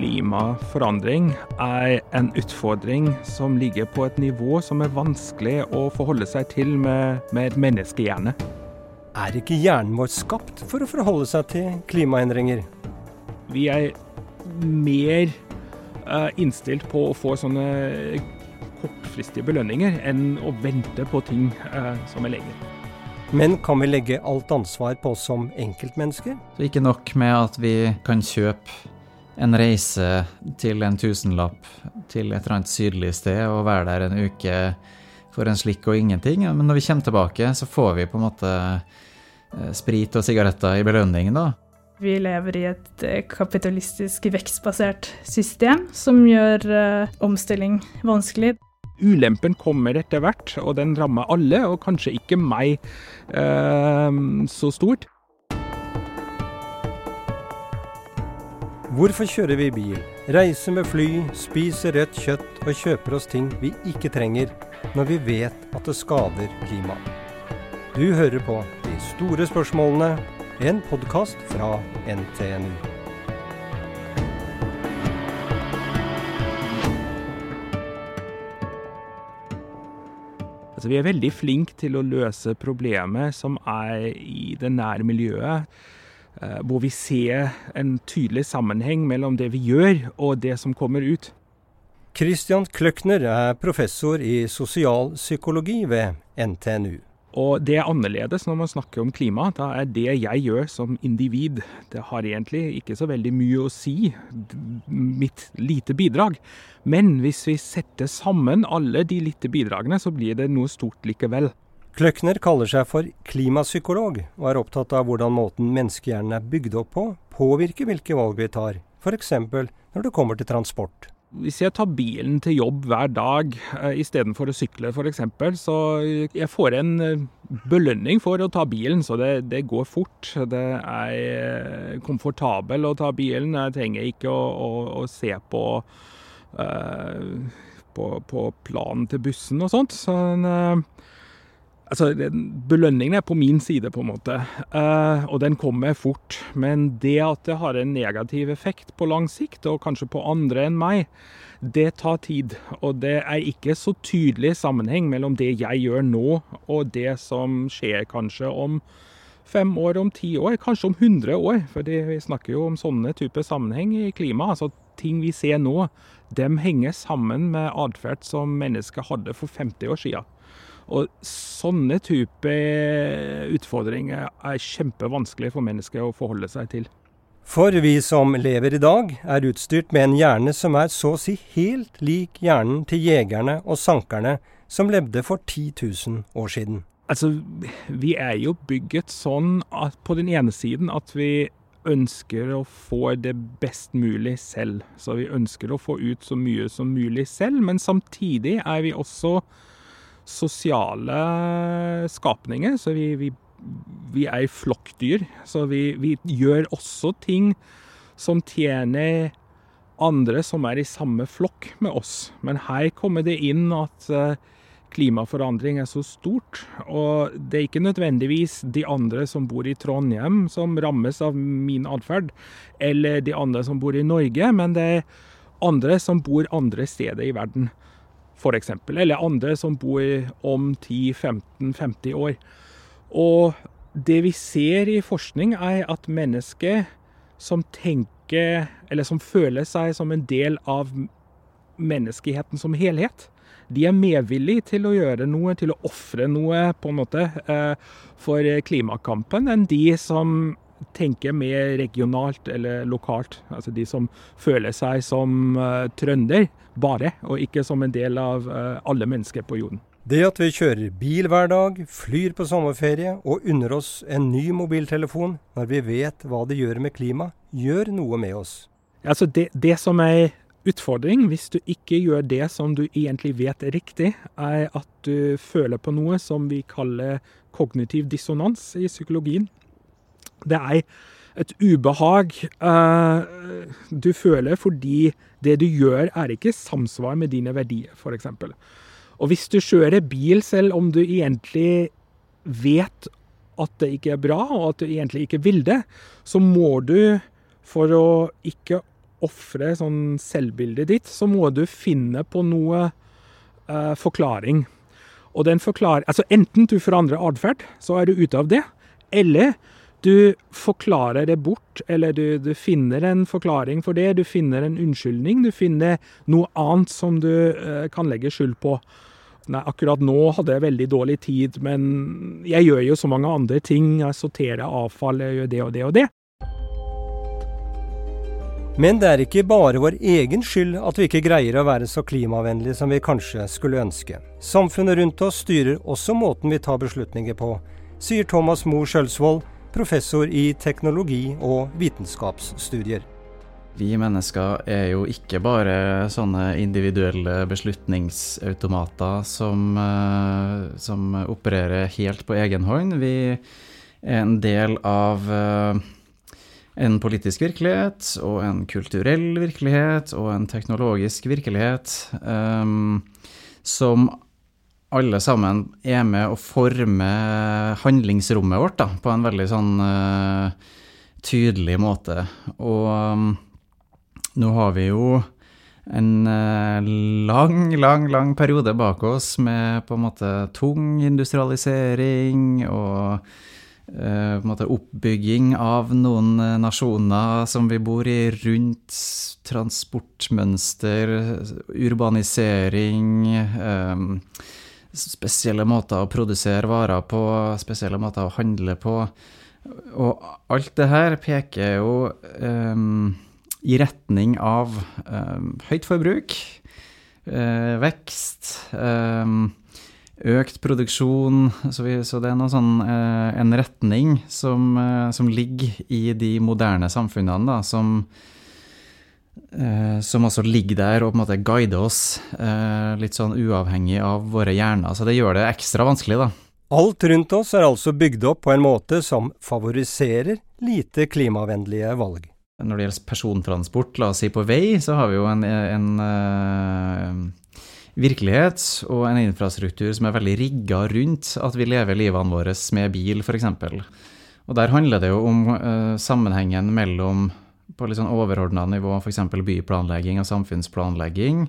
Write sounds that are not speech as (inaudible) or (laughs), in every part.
Klimaforandring er en utfordring som ligger på et nivå som er vanskelig å forholde seg til med, med et menneskehjerne. Er ikke hjernen vår skapt for å forholde seg til klimaendringer? Vi er mer uh, innstilt på å få sånne kortfristige belønninger enn å vente på ting uh, som er lenger. Men kan vi legge alt ansvar på oss som enkeltmennesker? Så ikke nok med at vi kan kjøpe en reise til en tusenlapp til et eller annet sydlig sted og være der en uke for en slikk og ingenting, men når vi kommer tilbake, så får vi på en måte eh, sprit og sigaretter i belønning, da. Vi lever i et eh, kapitalistisk vekstbasert system som gjør uh, omstilling vanskelig. Ulempen kommer etter hvert, og den rammer alle, og kanskje ikke meg uh, så stort. Hvorfor kjører vi bil, reiser med fly, spiser rødt kjøtt og kjøper oss ting vi ikke trenger, når vi vet at det skader klimaet? Du hører på De store spørsmålene, en podkast fra NTNU. Altså, vi er veldig flinke til å løse problemer som er i det nære miljøet. Eh, hvor vi ser en tydelig sammenheng mellom det vi gjør og det som kommer ut. Christian Kløkner er professor i sosialpsykologi ved NTNU. Og det er annerledes når man snakker om klima. Da er det jeg gjør som individ. Det har egentlig ikke så veldig mye å si, mitt lite bidrag. Men hvis vi setter sammen alle de lite bidragene, så blir det noe stort likevel. Kløckner kaller seg for klimapsykolog, og er opptatt av hvordan måten menneskehjernen er bygd opp på, påvirker hvilke valg vi tar, f.eks. når det kommer til transport. Hvis jeg tar bilen til jobb hver dag uh, istedenfor å sykle f.eks., så jeg får en uh, belønning for å ta bilen, så det, det går fort. Det er uh, komfortabel å ta bilen. Jeg trenger ikke å, å, å se på, på, på planen til bussen og sånt. Så, Altså, Belønningen er på min side, på en måte, uh, og den kommer fort. Men det at det har en negativ effekt på lang sikt, og kanskje på andre enn meg, det tar tid. Og det er ikke så tydelig sammenheng mellom det jeg gjør nå, og det som skjer kanskje om fem år, om ti år, kanskje om 100 år. For vi snakker jo om sånne typer sammenheng i klimaet. Altså, ting vi ser nå, dem henger sammen med atferd som mennesker hadde for 50 år siden. Og sånne type utfordringer er kjempevanskelig for mennesker å forholde seg til. For vi som lever i dag, er utstyrt med en hjerne som er så å si helt lik hjernen til jegerne og sankerne som levde for 10 000 år siden. Altså, vi er jo bygget sånn at på den ene siden at vi ønsker å få det best mulig selv. Så vi ønsker å få ut så mye som mulig selv, men samtidig er vi også sosiale skapninger. Så vi, vi, vi er flokkdyr. Så vi, vi, gjør også ting som tjener andre som er i samme flokk med oss. Men her kommer det inn at eh, klimaforandring er så stort. Og det er ikke nødvendigvis de andre som bor i Trondheim som rammes av min atferd, eller de andre som bor i Norge, men det er andre som bor andre steder i verden f.eks. Eller andre som bor om 10-15-50 år. Og det vi ser i forskning, er at mennesker som tenker, eller som føler seg som en del av menneskeheten som helhet, de er medvillige til å gjøre noe, til å ofre noe, på en måte, eh, for klimakampen, enn de som tenker mer regionalt eller lokalt. Altså de som føler seg som uh, trønder bare, og ikke som en del av uh, alle mennesker på jorden. Det at vi kjører bil hver dag, flyr på sommerferie og unner oss en ny mobiltelefon når vi vet hva det gjør med klima, gjør noe med oss. Altså det, det som er utfordring hvis du ikke gjør det som du egentlig vet er riktig, er at du føler på noe som vi kaller kognitiv dissonans i psykologien. Det er et ubehag eh, du føler fordi det du gjør, er ikke samsvar med dine verdier, f.eks. Og hvis du kjører bil, selv om du egentlig vet at det ikke er bra, og at du egentlig ikke vil det, så må du, for å ikke ofre sånn selvbildet ditt, så må du finne på noe eh, forklaring. Og den forklarer Altså enten du forandrer atferd, så er du ute av det. Eller du forklarer det bort, eller du, du, finner en forklaring for det. Du finner en unnskyldning. Du finner noe annet som du uh, kan legge skyld på. Nei, akkurat nå hadde jeg veldig dårlig tid, men jeg gjør jo så mange andre ting. Jeg sorterer avfall, jeg gjør det og det og det. Men det er ikke bare vår egen skyld at vi ikke greier å være så klimavennlige som vi kanskje skulle ønske. Samfunnet rundt oss styrer også måten vi tar beslutninger på, sier Thomas Moe Skjølsvold, professor i teknologi og vitenskapsstudier. Vi mennesker er jo ikke bare sånne individuelle beslutningsautomater som, eh, som opererer helt på egen hånd. Vi er en del av eh, en politisk virkelighet og en kulturell virkelighet og en teknologisk virkelighet um, som alle sammen er med å forme handlingsrommet vårt da, på en veldig sånn uh, tydelig måte. Og um, nå har vi jo en uh, lang, lang, lang periode bak oss med på en måte tung industrialisering og uh, måte oppbygging av noen nasjoner som vi bor i, rundt transportmønster, urbanisering eh, Spesielle måter å produsere varer på, spesielle måter å handle på. Og alt det her peker jo um, i retning av um, høyt forbruk, uh, vekst um, økt produksjon. Så, vi, så det er noe sånn, uh, en retning som, uh, som, ligger i de moderne samfunnene, da, som, som også ligger der og på en måte guider oss litt sånn uavhengig av våre hjerner. Så det gjør det ekstra vanskelig, da. Alt rundt oss er altså bygd opp på en måte som favoriserer lite klimavennlige valg. Når det gjelder persontransport, la oss si på vei, så har vi jo en, en, en virkelighet og en infrastruktur som er veldig rigga rundt at vi lever livene våre med bil, f.eks. Og der handler det jo om uh, sammenhengen mellom på litt sånn overordna nivå f.eks. byplanlegging og samfunnsplanlegging.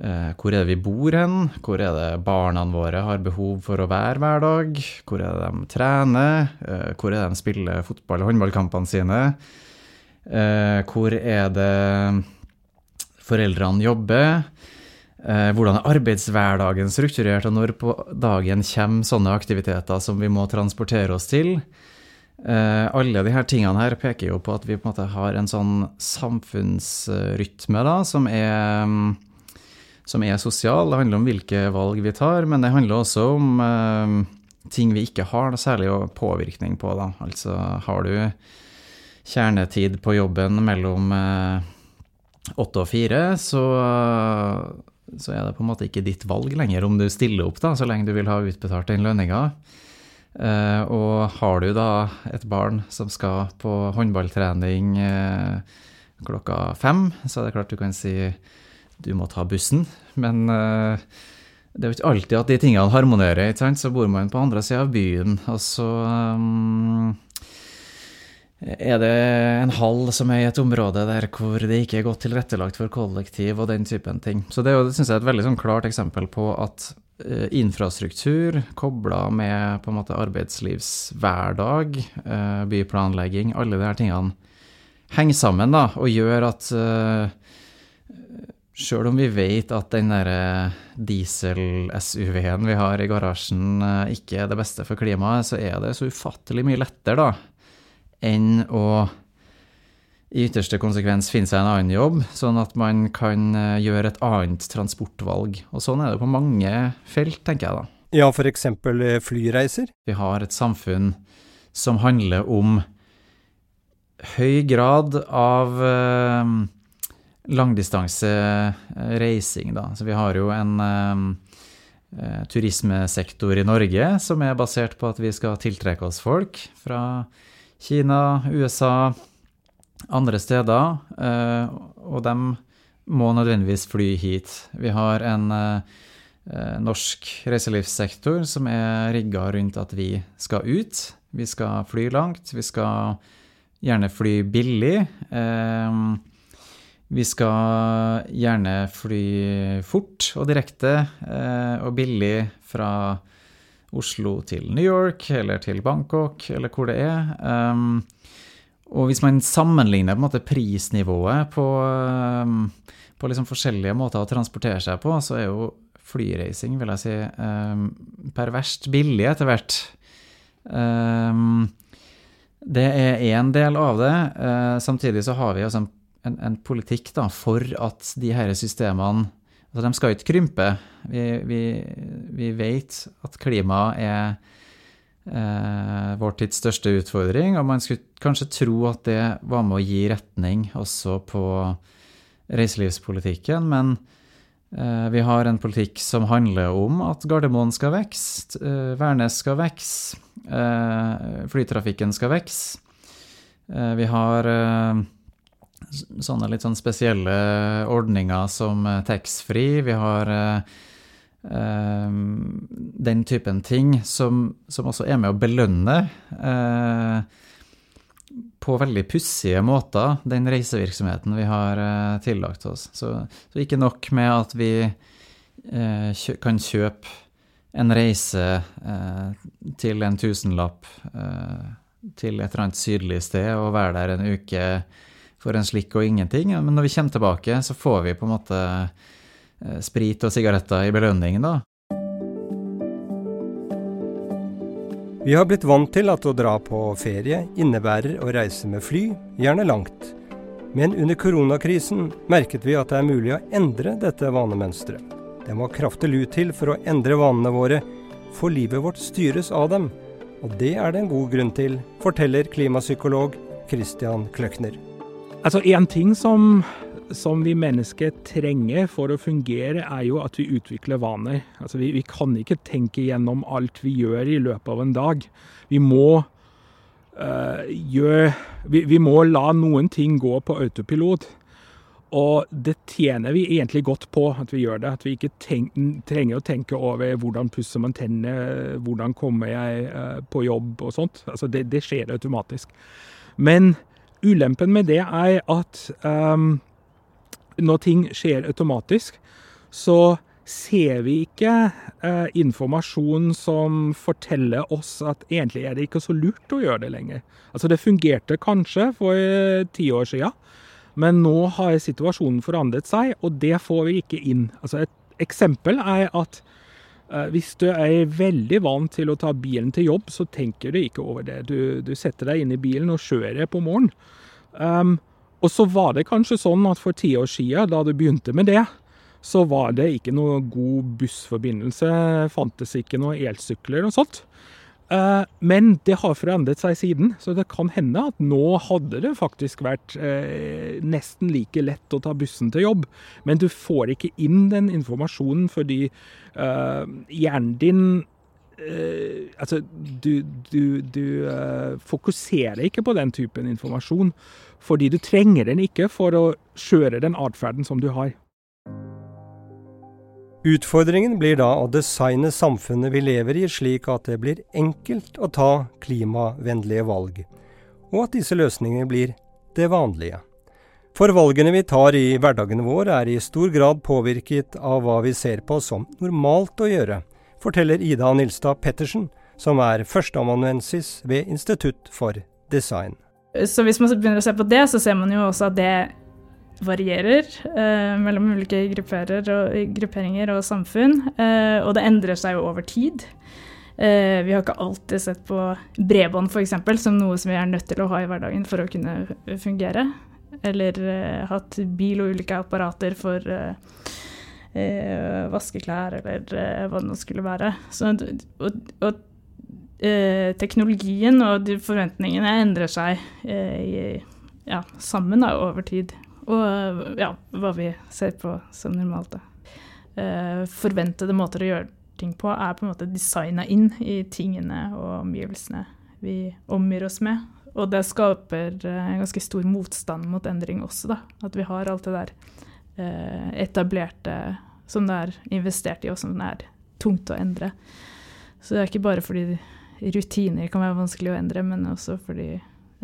Uh, hvor er det vi bor hen? Hvor er det barna våre har behov for å være hver dag? Hvor er det de trener? Uh, hvor er det de spiller fotball- og håndballkampene sine? hvor er det foreldrene jobber? Eh, hvordan er arbeidshverdagen strukturert, og når på dagen kommer sånne aktiviteter som vi må transportere oss til? Eh, alle de her tingene her peker jo på at vi på en måte har en sånn samfunnsrytme da, som er, som er sosial. Det handler om hvilke valg vi tar, men det handler også om eh, ting vi ikke har særlig påvirkning på. Da. Altså har du kjernetid på jobben mellom åtte og fire, så så er det på en måte ikke ditt valg lenger om du stiller opp, da, så lenge du vil ha utbetalt den lønninga. Eh, og har du da et barn som skal på håndballtrening eh, klokka fem, så er det klart du kan si du må ta bussen, men eh, det er jo ikke alltid at de tingene harmonerer. ikke sant? Så bor man på andre sida av byen, og så um, er det en hall som er i et område der hvor det ikke er godt tilrettelagt for kollektiv og den typen ting. Så det, syns jeg er et veldig sånn klart eksempel på at eh, infrastruktur kobla med på en måte arbeidslivshverdag, eh, byplanlegging, alle de her tingene henger sammen da, og gjør at uh, Sjøl om vi vet at den derre diesel-SUV-en vi har i garasjen ikke er det beste for klimaet, så er det så ufattelig mye lettere, da enn å i ytterste konsekvens finne seg en annen jobb, sånn at man kan eh, gjøre et annet transportvalg. Og sånn er det på mange felt, tenker jeg da. Ja, f.eks. Eh, flyreiser? Vi har et samfunn som handler om høy grad av eh, langdistansereising, da. Så vi har jo en eh, eh, turismesektor i Norge som er basert på at vi skal tiltrekke oss folk fra Kina, USA, andre steder. Eh, og de må nødvendigvis fly hit. Vi har en eh, norsk reiselivssektor som er rigga rundt at vi skal ut. Vi skal fly langt. Vi skal gjerne fly billig. Eh, Vi skal gjerne fly fort og direkte og billig fra Oslo til New York eller til Bangkok eller hvor det er. Um, og hvis man sammenligner på en måte prisnivået på, um, på liksom forskjellige måter å transportere seg på, så er jo flyreising, vil jeg si, um, perverst billig etter hvert. Um, det er én del av det. Uh, samtidig så har vi altså en en, en politikk da, for at de her systemene altså De skal ikke krympe. Vi, vi, vi vet at klima er eh, vår tids største utfordring, og man skulle kanskje tro at det var med å gi retning også på reiselivspolitikken, men eh, vi har en politikk som handler om at Gardermoen skal vokse, eh, Værnes skal vokse, eh, flytrafikken skal vokse. Eh, vi har eh, sånne litt sånn spesielle ordninger som eh, taxfree. Vi har eh, den typen ting som, som, også er med å belønne eh, på veldig pussige måter den reisevirksomheten vi har eh, tillagt oss. Så, så, ikke nok med at vi kjø kan kjøpe en reise til en tusenlapp til et eller annet sydlig sted og være der en uke for en slikk og ingenting. Men når vi kommer tilbake, så får vi på en måte eh, sprit og sigaretter i belønningen, da. Vi har blitt vant til at å dra på ferie innebærer å reise med fly, gjerne langt. Men under koronakrisen merket vi at det er mulig å endre dette vanemønsteret. Det må kraftig lut til for å endre vanene våre, for livet vårt styres av dem. Og det er det en god grunn til, forteller klimapsykolog Christian Kløkner. Altså, En ting som, som, vi mennesker trenger for å fungere, er jo at vi utvikler vaner. Altså, vi, vi, kan ikke tenke gjennom alt vi gjør i løpet av en dag. Vi må, uh, gjøre, vi, vi må la noen ting gå på autopilot. Og det tjener vi egentlig godt på at vi gjør det. At vi ikke tenk, trenger å tenke over hvordan pusser man tennene, hvordan kommer jeg uh, på jobb og sånt. Altså det, det skjer automatisk. Men Ulempen med det er at um, når ting skjer automatisk, så ser vi ikke uh, informasjon som forteller oss at egentlig er det ikke så lurt å gjøre det lenger. Altså Det fungerte kanskje for uh, ti år siden, men nå har situasjonen forandret seg, og det får vi ikke inn. Altså Et eksempel er at Eh, hvis du er veldig vant til å ta bilen til jobb, så tenker du ikke over det. Du, du setter deg inn i bilen og kjører på morgenen. Um, og så var det kanskje sånn at for ti år siden, da du begynte med det, så var det ikke noe god bussforbindelse, fantes ikke noen elsykler og sånt. Eh, men det har forandret seg siden, så det kan hende at nå hadde det faktisk vært eh, nesten like lett å ta bussen til jobb. Men du får ikke inn den informasjonen fordi eh, hjernen din eh, Altså, du, du, du eh, fokuserer ikke på den typen informasjon fordi du trenger den ikke for å kjøre den atferden som du har. Utfordringen blir da å designe samfunnet vi lever i slik at det blir enkelt å ta klimavennlige valg, og at disse løsningene blir det vanlige. For valgene vi tar i hverdagen vår er i stor grad påvirket av hva vi ser på som normalt å gjøre, forteller Ida Nilstad Pettersen, som er førsteamanuensis ved Institutt for design. Så hvis man begynner å se på det, så ser man jo også at det varierer eh, mellom ulike og, grupperinger og samfunn, eh, og det endrer seg jo over tid. Eh, vi har ikke alltid sett på bredbånd f.eks. som noe som vi er nødt til å ha i hverdagen for å kunne fungere. Eller eh, hatt bil og ulike apparater for eh, eh, vaskeklær, eller hva det nå skulle være. Så, og, og teknologien og forventningene endrer seg i, ja, sammen da, over tid. Og ja, hva vi ser på som normalt. Uh, forventede måter å gjøre ting på er på en måte designa inn i tingene og omgivelsene vi omgir oss med. Og det skaper en ganske stor motstand mot endring også, da. At vi har alt det der eh, etablerte som det er investert i, og som det er tungt å endre. Så det er ikke bare fordi rutiner kan være vanskelig å endre, men også fordi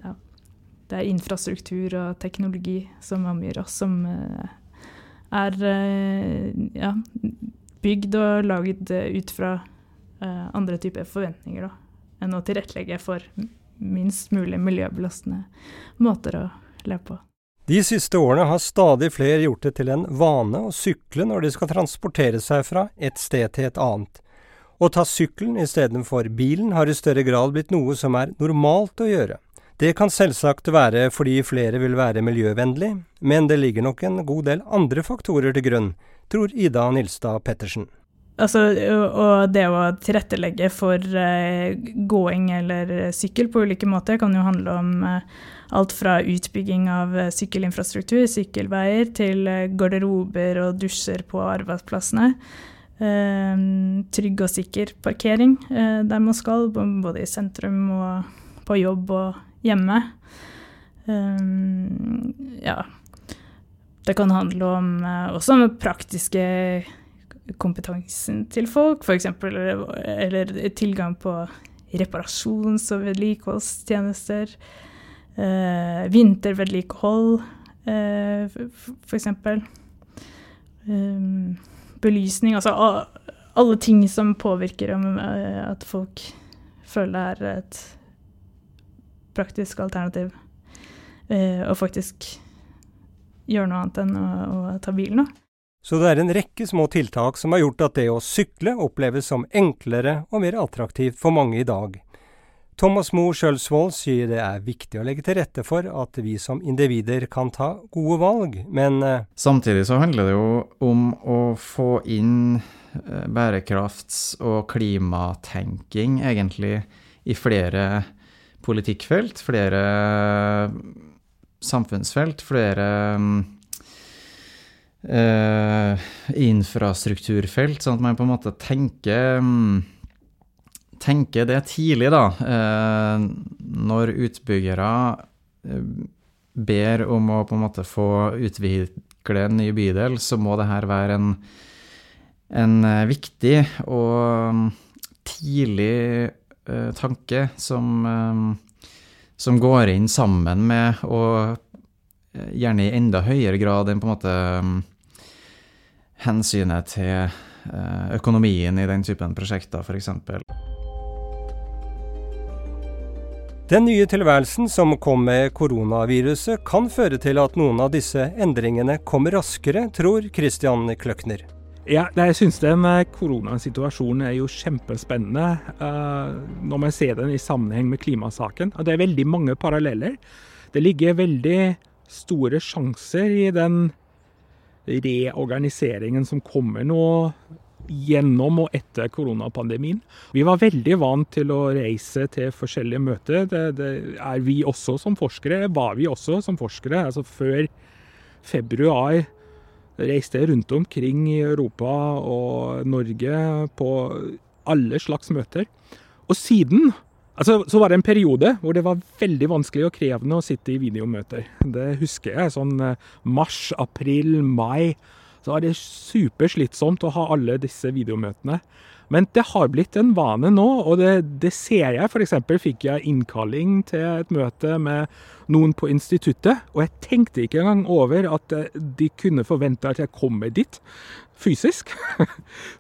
ja, det er infrastruktur og teknologi som omgir oss, som eh, er eh, ja, bygd og laget ut fra eh, andre typer forventninger da, enn å tilrettelegge for minst mulig miljøbelastende måter å leve på. De siste årene har stadig flere gjort det til en vane å sykle når de skal transportere seg fra et sted til et annet. Å ta sykkelen istedenfor bilen har i større grad blitt noe som er normalt å gjøre. Det kan selvsagt være fordi flere vil være miljøvennlig, men det ligger nok en god del andre faktorer til grunn, tror Ida Nilstad Pettersen. Altså, og det å tilrettelegge for gåing eller sykkel på ulike måter kan jo handle om alt fra utbygging av sykkelinfrastruktur, sykkelveier, til garderober og dusjer på arbeidsplassene. trygg og sikker parkering der man skal, både i sentrum og på jobb og hjemme. Um, ja. Det kan handle om uh, også om praktiske kompetansen til folk, f.eks. Eller, eller tilgang på reparasjons- og vedlikeholdstjenester. Uh, vintervedlikehold, uh, f.eks. Um, belysning Altså alle ting som påvirker om uh, at folk føler det er et praktisk alternativ. Eh, og faktisk gjøre noe annet enn å, å ta bilen. Da. Så det er en rekke små tiltak som har gjort at det å sykle oppleves som enklere og mer attraktivt for mange i dag. Thomas Moe Skjølsvold sier det er viktig å legge til rette for at vi som individer kan ta gode valg, men eh, Samtidig så handler det jo om å få inn eh, bærekrafts- og klimatenking, egentlig, i flere politikkfelt, flere samfunnsfelt, flere uh, infrastrukturfelt, sånn at man på en måte tenker tenker det tidlig, da. Uh, når utbyggere ber om å på en måte få utvikle en ny bydel, så må det her være en, en viktig og tidlig Eh, tanke som, eh, som går inn sammen med, og eh, gjerne i enda høyere grad enn på en måte hensynet til økonomien i den typen prosjekter, f.eks. Den nye tilværelsen som kom med koronaviruset, kan føre til at noen av disse endringene kommer raskere, tror Christian Kløkner. Ja, jeg syns den eh, koronasituasjonen er jo kjempespennende uh, når man ser den i sammenheng med klimasaken. Det er veldig mange paralleller. Det ligger veldig store sjanser i den reorganiseringen som kommer nå gjennom og etter koronapandemien. Vi var veldig vant til å reise til forskjellige møter. Det, det er vi også som forskere. Var vi også som forskere. Altså før februar reiste rundt omkring i Europa og Norge på alle slags møter. Og siden altså, så var det en periode hvor det var veldig vanskelig og krevende å sitte i videomøter. Det husker jeg. Sånn eh, mars, april, mai. Så var det superslitsomt å ha alle disse videomøtene. Men det har blitt en vane nå, og det, det ser jeg. F.eks. fikk jeg innkalling til et møte med noen på instituttet, og jeg tenkte ikke engang over at eh, de kunne forvente at jeg kommer dit fysisk. (laughs)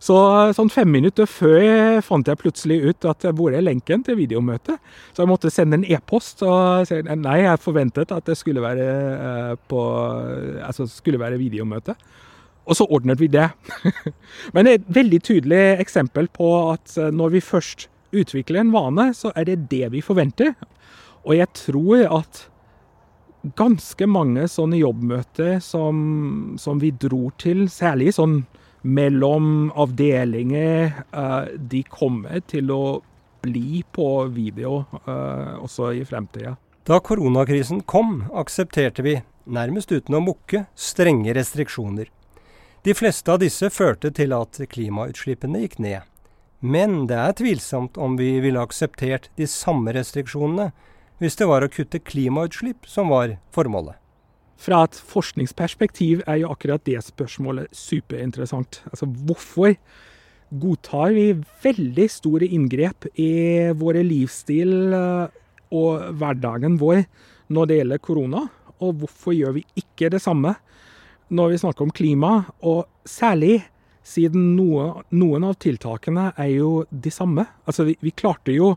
Så sånn fem minutter før fant jeg plutselig ut at hvor er lenken til videomøtet. Så jeg måtte sende en e-post og si nei, jeg forventet at det skulle være, eh, på, altså skulle være videomøte. Og så ordnet vi det. (laughs) Men det er et veldig tydelig eksempel på at eh, når vi først utvikler en vane, så er det det vi forventer. Og jeg tror at ganske mange sånne jobbmøter som, som vi dro til, særlig sånn mellom avdelinger, uh, de kommer til å bli på video uh, også i fremtida. Da koronakrisen kom, aksepterte vi, nærmest uten å mukke, strenge restriksjoner. De fleste av disse førte til at klimautslippene gikk ned. Men det er tvilsomt om vi ville akseptert de samme restriksjonene hvis det var å kutte klimautslipp som var formålet. Fra et forskningsperspektiv er jo akkurat det spørsmålet superinteressant. Altså hvorfor godtar vi veldig store inngrep i våre livsstil eh, og hverdagen vår når det gjelder korona, og hvorfor gjør vi ikke det samme når vi snakker om klima? Og særlig siden noe, noen av tiltakene er jo de samme. Altså, vi, vi klarte jo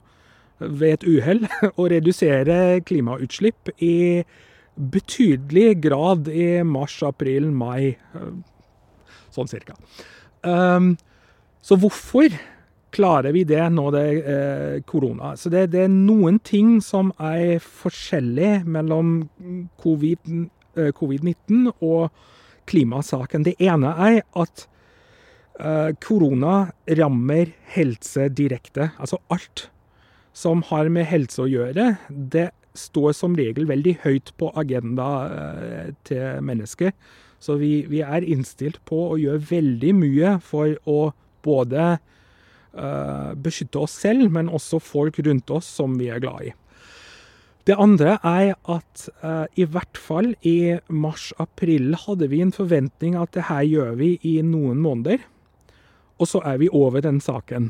ved et uhell (laughs) å redusere klimautslipp i betydelig grad i mars, april, mai. Sånn cirka. Um, så hvorfor klarer vi det når det er eh, korona? Så det, det, er noen ting som er forskjellig mellom covid-19 og COVID og klimasaken. Det ene er at eh, korona rammer helse direkte. Altså alt som har med helse å gjøre, det står som regel veldig høyt på agenda eh, til mennesker. Så vi, vi, er innstilt på å gjøre veldig mye for å både uh, beskytte oss selv, men også folk rundt oss som vi er glad i. Det andre er at uh, i hvert fall i mars-april hadde vi en forventning at det her gjør vi i noen måneder. Og så er vi over den saken.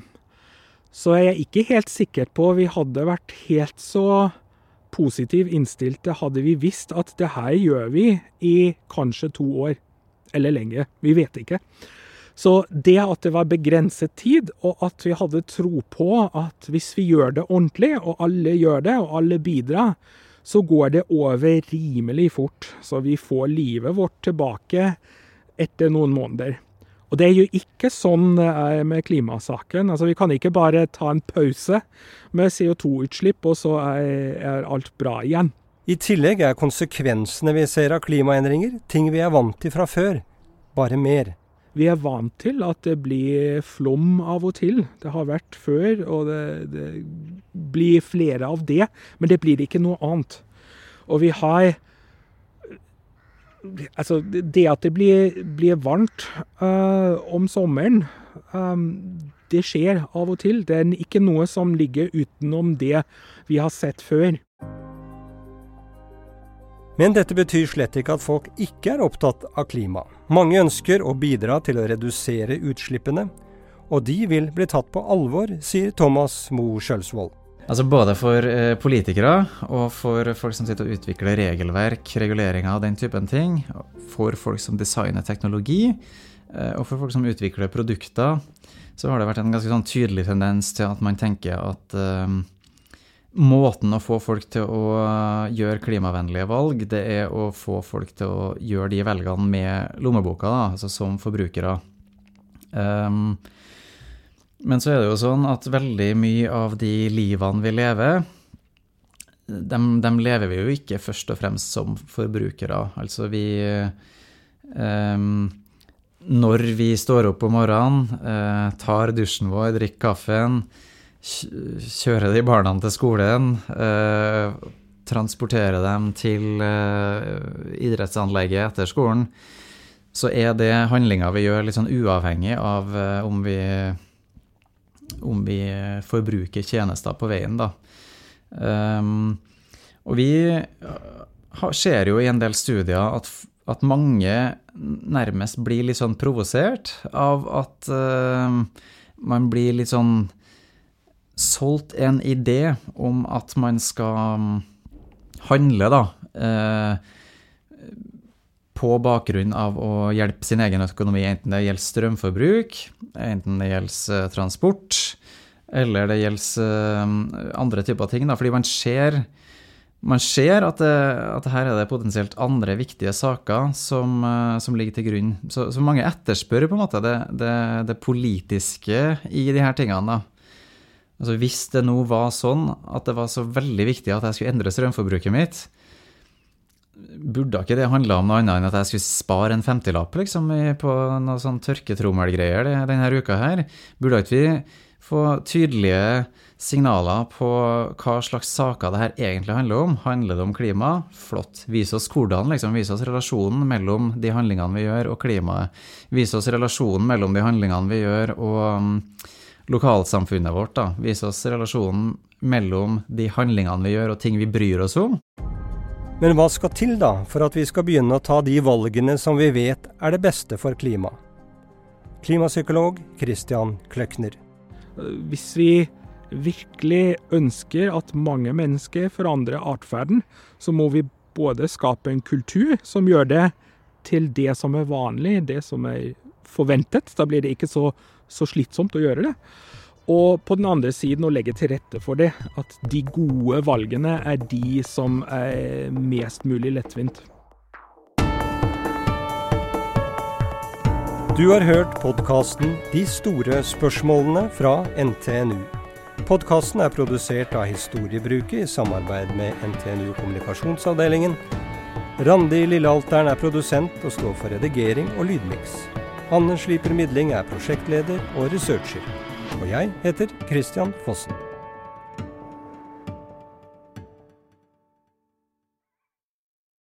Så jeg er ikke helt sikker på vi hadde vært helt så positiv innstilt hadde vi visst at det her gjør vi i kanskje to år. Eller lenger. Vi vet ikke. Så det at det var begrenset tid, og at vi hadde tro på at hvis vi gjør det ordentlig, og alle gjør det, og alle bidrar, så går det over rimelig fort. Så vi får livet vårt tilbake etter noen måneder. Og det er jo ikke sånn med klimasaken. Altså, vi kan ikke bare ta en pause med CO2-utslipp, og så er, alt bra igjen. I tillegg er konsekvensene vi ser av klimaendringer, ting vi er vant til fra før, bare mer. Vi er vant til at det blir flom av og til. Det har vært før, og det, det blir flere av det. Men det blir ikke noe annet. Og vi har Altså, det at det blir, blir varmt uh, om sommeren, um, det skjer av og til. Det er ikke noe som ligger utenom det vi har sett før. Men dette betyr slett ikke at folk ikke er opptatt av klima. Mange ønsker å bidra til å redusere utslippene, og de vil bli tatt på alvor, sier Thomas Moe Sjølsvold. Altså Både for eh, politikere og for folk som sitter og utvikler regelverk, reguleringer og den typen ting. For folk som designer teknologi, eh, og for folk som utvikler produkter, så har det vært en ganske sånn tydelig tendens til at man tenker at um, måten å få folk til å gjøre klimavennlige valg, det er å få folk til å gjøre de velgene med lommeboka, da, altså som forbrukere. Um, men så er det jo sånn at veldig mye av de livene vi lever, dem, dem lever vi jo ikke først og fremst som forbrukere. Altså vi um, Når vi står opp om morgenen, uh, tar dusjen vår, drikker kaffen, kjører de barna til skolen, eh, transporterer dem til eh, idrettsanlegget etter skolen, så er det handlinga vi gjør litt sånn uavhengig av eh, om vi om vi forbruker tjenester på veien, da. Um, og vi ser jo i en del studier at, at mange nærmest blir litt sånn provosert av at uh, man blir litt sånn solgt en idé om at man skal handle, da. Uh, på bakgrunn av å hjelpe sin egen økonomi, enten det gjelder strømforbruk, enten det gjelder eh, transport, eller det gjelder eh, andre typer ting. Da. Fordi man ser, man ser at, det, at, her er det potensielt andre viktige saker som, eh, som ligger til grunn. Så, så, mange etterspør på en måte det, det, det politiske i her tingene. da. Altså Hvis det nå var sånn at det var så veldig viktig at jeg skulle endre strømforbruket mitt, Burde ikke det handle om noe annet enn at jeg skulle spare en femtilapp liksom, på noe sånn tørketrommelgreier denne uka her? Burde ikke vi få tydelige signaler på hva slags saker det her egentlig handler om? Handler det om klima? Flott. Vis oss hvordan, liksom. Vis oss relasjonen mellom de handlingene vi gjør, og klimaet. Vis oss relasjonen mellom de handlingene vi gjør, og lokalsamfunnet vårt. da. Vise oss relasjonen mellom de handlingene vi gjør, og ting vi bryr oss om. Men hva skal til da for at vi skal begynne å ta de valgene som vi vet er det beste for klimaet? Klimapsykolog Christian Kløkner. Hvis vi virkelig ønsker at mange mennesker forandrer atferden, så må vi både skape en kultur som gjør det til det som er vanlig, det som er forventet. Da blir det ikke så, så slitsomt å gjøre det. Og på den andre siden å legge til rette for det. At de gode valgene er de som er mest mulig lettvint. Du har hørt podkasten 'De store spørsmålene' fra NTNU. Podkasten er produsert av Historiebruket i samarbeid med NTNU Kommunikasjonsavdelingen. Randi Lillealteren er produsent og står for redigering og lydmiks. Anne Sliper Midling er prosjektleder og researcher. Og jeg heter Christian Fossen.